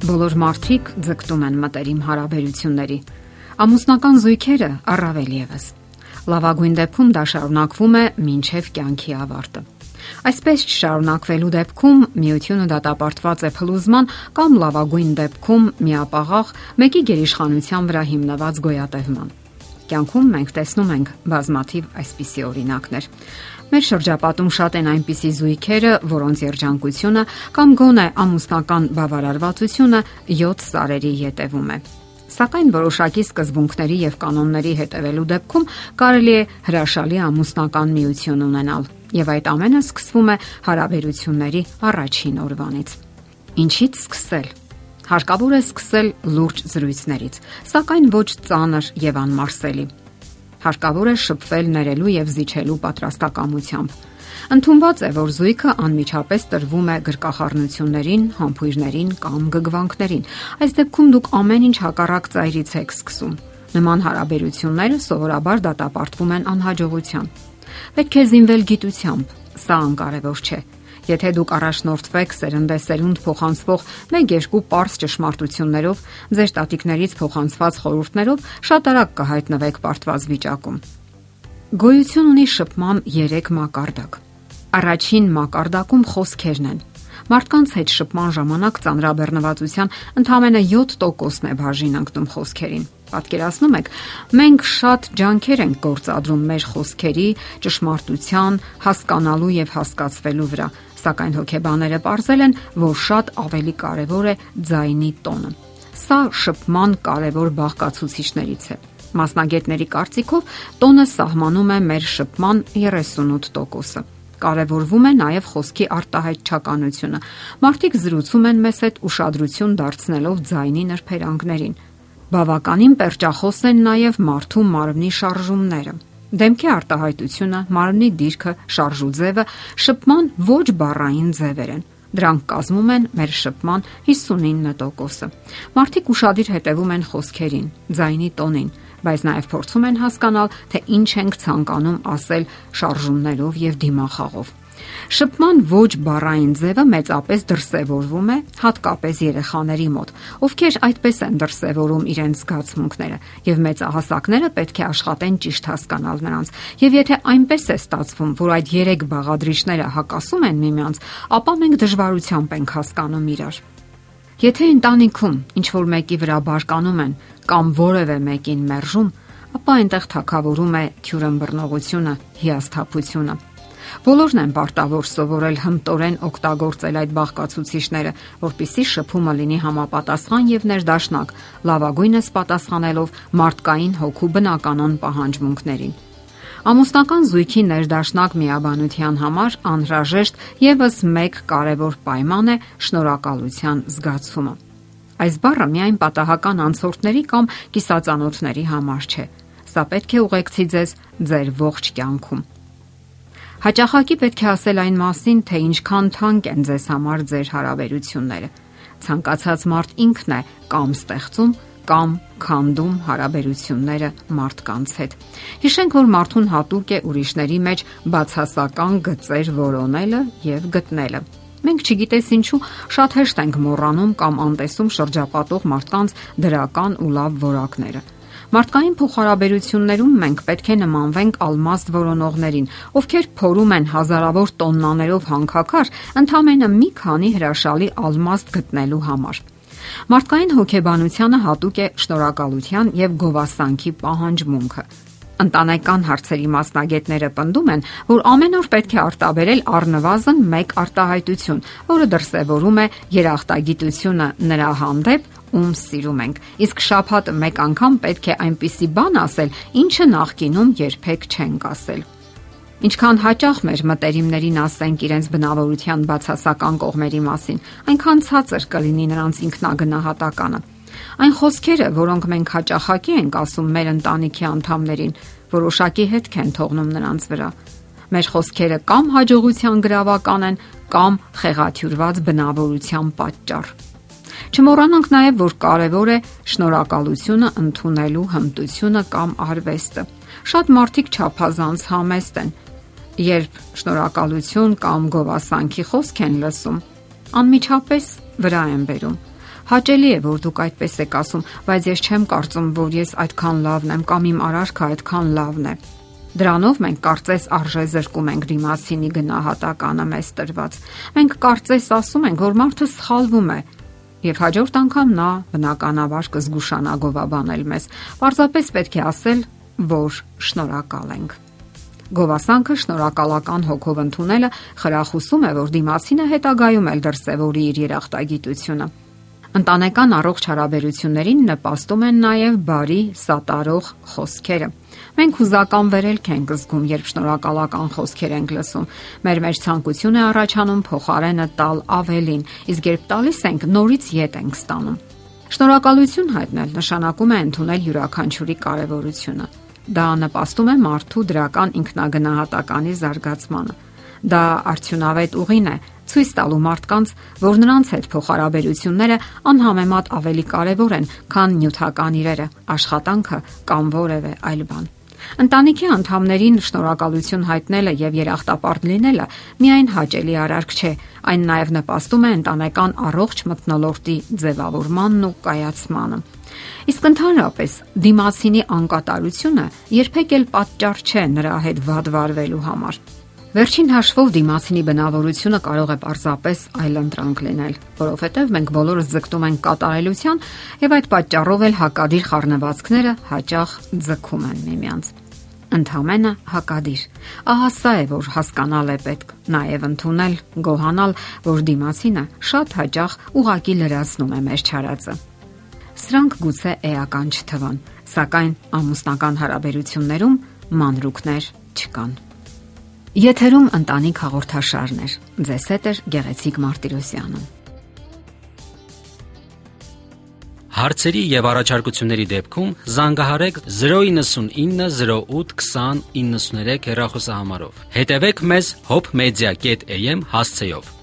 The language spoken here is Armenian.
Բոլոր մարդիկ ձգտում են մտերիմ հարաբերությունների։ Ամուսնական զույգերը առավել եւս։ Լավագույն դեպքում դա շարունակվում է մինչև կյանքի ավարտը։ Այսպես շարունակվելու դեպքում միությունը դատապարտված է փլուզման կամ լավագույն դեպքում միապաղաղ մեկի գերիշխանության վրա հիմնված գոյատևման։ Կյանքում մենք տեսնում ենք բազմաթիվ այսպիսի օրինակներ։ Մեր շրջապատում շատ են այնպիսի զույգերը, որոնց երջանկությունը կամ գոնե ամուսնական բավարարվածությունը 7 սարերի յետևում է։ Սակայն որոշակի սկզբունքների եւ կանոնների հետևելու դեպքում կարելի է հրաշալի ամուսնական միություն ունենալ, եւ այդ ամենը սկսվում է հարաբերությունների առաջին օրվանից։ Ինչից սկսել։ Հարկավոր է սկսել լուրջ զրույցներից, սակայն ոչ ծանր եւ անմարսելի հարկավոր է շփվել ներելու եւ զիջելու պատրաստակամությամբ։ Ընթումված է, որ զույգը անմիջապես տրվում է գրկախառնություններին, համբույրներին կամ գգվանքներին։ Այս դեպքում դուք ամեն ինչ հակառակ ծայրից եք սկսում։ Նման հարաբերությունները սովորաբար դատապարտվում են անհաջողության։ Պետք է զինվել գիտությամբ։ Սա անկարևոր չէ Եթե դուք առաջնորդվեք սերնդեսերունդ փոխանցվող 1-2 པարս ճշմարտություններով, ձեր տատիկներից փոխանցված խորհուրդներով շատ արագ կհայտնվեք պարտված վիճակում։ Գոյություն ունի շփման 3 մակարդակ։ Առաջին մակարդակում խոսքերն են Մարդկանց հետ շփման ժամանակ ծանրաբեռնվածության ընդամենը 7%-ն է բաժին ընկնում խոսքերին։ Պատկերացնում եք, մենք շատ ջանքեր ենք գործադրում մեր խոսքերի ճշմարտության հասկանալու եւ հասկացվելու վրա, սակայն հոգեբաները ողրզել են, որ շատ ավելի կարեւոր է ձայնի տոնը։ Սա շփման կարևոր բաղկացուցիչներից է։ Մասնագետների կարծիքով տոնը սահմանում է մեր շփման 38%-ը կարևորվում է նաև խոսքի արտահայտչականությունը։ Մարդիկ զրուցում են մեզ հետ ուշադրություն դարձնելով ձայնի նրբերանգներին։ Բավականին perճախոս են նաև մարդու մարմնի շարժումները։ Դեմքի արտահայտությունը, մարմնի դիրքը, շարժու ձևը շփման ոչ բառային ձևեր են։ Դրանք կազմում են մեր շփման 59%-ը։ Մարդիկ ուրախadir հետևում են խոսքերին, ձայնի տոնին, բայց նաև փորձում են հասկանալ, թե ինչ ենք ցանկանում ասել շարժումներով եւ դիմախաղով։ Շփման ոչ բառային ձևը մեծապես դրսևորվում է հատկապես երեխաների մոտ, ովքեր այդպես են դրսևորում իրենց զգացմունքները, եւ մեծահասակները պետք է աշխատեն ճիշտ հասկանալ նրանց։ Եվ եթե այնպես է ստացվում, որ այդ երեք բաղադրիչները հակասում են միմյանց, ապա մենք դժվարությամբ ենք հասկանում իրար։ Եթե ընտանիքում ինչ որ մեկի վրա բարկանում են կամ որևէ մեկին մերժում, ապա այնտեղ թակավորում է քյուրըմբռնողությունը, հիասթափությունը։ Բոլորն են պարտավոր սովորել հմտորեն օգտագործել այդ բաղկացուցիչները, որpիսի շփումը լինի համապատասխան եւ ներդաշնակ, լավագույնս պատասխանելով մարդկային հոգու բնականon պահանջմունքներին։ Ամուսնական զույգի ներդաշնակ միաբանության համար անհրաժեշտ եւս մեկ կարևոր պայման է շնորհակալության զգացումը։ Այս բառը միայն պատահական անցորդների կամ կիսածանոթների համար չէ։ Սա պետք է ուղեկցի ձեզ ձեր ողջ կյանքում։ Հաճախակի պետք է ասել այն մասին, թե ինչքան թանկ են ձեզ համար ձեր հարաբերությունները։ Ցանկացած մարդ ինքն է կամ ստեղծում, կամ քանդում հարաբերությունները մարդկանց հետ։ Հիշենք, որ մարդուն հատուկ է ուրիշների մեջ բացասական գծեր որոնելը եւ գտնելը։ Մենք չգիտես ինչու շատ հեշտ ենք մոռանում կամ անտեսում շրջապատող մարդկանց դրական ու լավ որակները։ Մարդկային փոխհարաբերություններում մենք պետք է նմանվենք ալմաստ որոնողներին, ովքեր փորում են հազարավոր տոննաներով հանքաքար ընդամենը մի քանի հրաշալի ալմաստ գտնելու համար։ Մարդկային հոգեբանությանը հատուկ է շնորհակալության եւ գովասանքի պահանջմունքը։ Ընտանեկան հարցերի մասնագետները պնդում են, որ ամեն օր պետք է արտաբերել առնվազն 1 արտահայտություն, որը դրսևորում է երախտագիտությունը նրա հանդեպ ում սիրում ենք։ Իսկ շափհատը մեկ անգամ պետք է այնպիսի բան ասել, ինչը նախկինում երբեք չենք ասել։ Ինչքան հաճախ մեր մտերիմներին ասենք իրենց բնավորության բացասական կողմերի մասին, այնքան ցածր կլինի նրանց ինքնագնահատականը։ Այն խոսքերը, որոնք մենք հաճախակի ենք ասում մեր ընտանիքի անդամներին, որոշակի հետք են թողնում նրանց վրա։ Մեր խոսքերը կամ հաջողության գրավական են, կամ խեղաթյուրված բնավորության պատճառ։ Չմոռանանք նաև, որ կարևոր է շնորհակալությունը ընդունելու հմտությունը կամ արվեստը։ Շատ մարդիկ ճափազանց համեստ են, երբ շնորհակալություն կամ գովասանքի խոսք են լսում, անմիջապես վրա են բերում։ Հաճելի է, որ դուք այդպես եք ասում, բայց ես չեմ կարծում, որ ես այդքան լավն եմ կամ իմ արարքը այդքան լավն է։ Դրանով մենք կարծես արժե զրկում ենք դիմասինի գնահատականը մեզ տրված։ Մենք կարծես ասում ենք, որ մարդը սխալվում է, եւ հաջորդ անգամ նա բնականաբար կզգուշանա գովաբանել մեզ։ Պարզապես պետք է ասել, որ շնորհակալ ենք։ Գովասանքը շնորհակալական հոգով ընդունելը խրախուսում է, որ դիմացինը հետագայում էլ դրսևորի իր երախտագիտությունը։ Ընտանեկան առողջ հարաբերություններին նպաստում են նաև բարի, սատարող խոսքերը։ Մենք հուզական վերելք ենք զգում, երբ շնորհակալական խոսքեր ենք լսում։ Մեր մեջ ցանկություն է առաջանում փոխարենը տալ ավելին, իսկ երբ տալիս ենք, նորից յետ ենք ստանում։ Շնորհակալություն հայտնել նշանակում է ընդունել յուրաքանչյուրի կարևորությունը։ Դա նպաստում է մարդու դրական ինքնագնահատականի զարգացմանը։ Դա արդյունավետ ուղին է ցույց տալու մարդկանց, որ նրանց հետ փոխհարաբերությունները անհամեմատ ավելի կարևոր են, քան նյութական իրերը, աշխատանքը կամ որևէ այլ բան։ Ընտանիքի անդամներին շնորհակալություն հայտնելը եւ երախտապարտ լինելը միայն հաճելի արարք չէ, այն նաեւ նպաստում է ընտանեկան առողջ մթնոլորտի ձևավորմանն ու կայացմանը։ Իսկ ընդհանրապես դիմասինի անկատարությունը երբեք էլ պատճառ չէ նրա հետ վատ վարվելու համար։ Վերջին հաշվով դիմացինի բնավորությունը կարող է պարզապես այլընտրանք լինել, որովհետև մենք բոլորս ձգտում ենք կատարելության եւ այդ պատճառով էլ հակադիր խառնվածքները հաճախ ձգում են միմյանց ընդհանրապես հակադիր։ Ահա սա է, որ հասկանալ է պետք, նաև ընդունել, գոհանալ, որ դիմացինը շատ հաճախ ուղակի լրացնում է մեր չարածը։ Սրանք գուցե էական չթվան, սակայն ամուսնական հարաբերություններում մանրուքներ չկան։ Եթերում ընտանիք հաղորդաշարն է։ Ձեզ հետ է Գեղեցիկ Մարտիրոսյանը։ Հարցերի եւ առաջարկությունների դեպքում զանգահարեք 099 08 20 93 հեռախոսահամարով։ Հետևեք մեզ hopmedia.am հասցեով։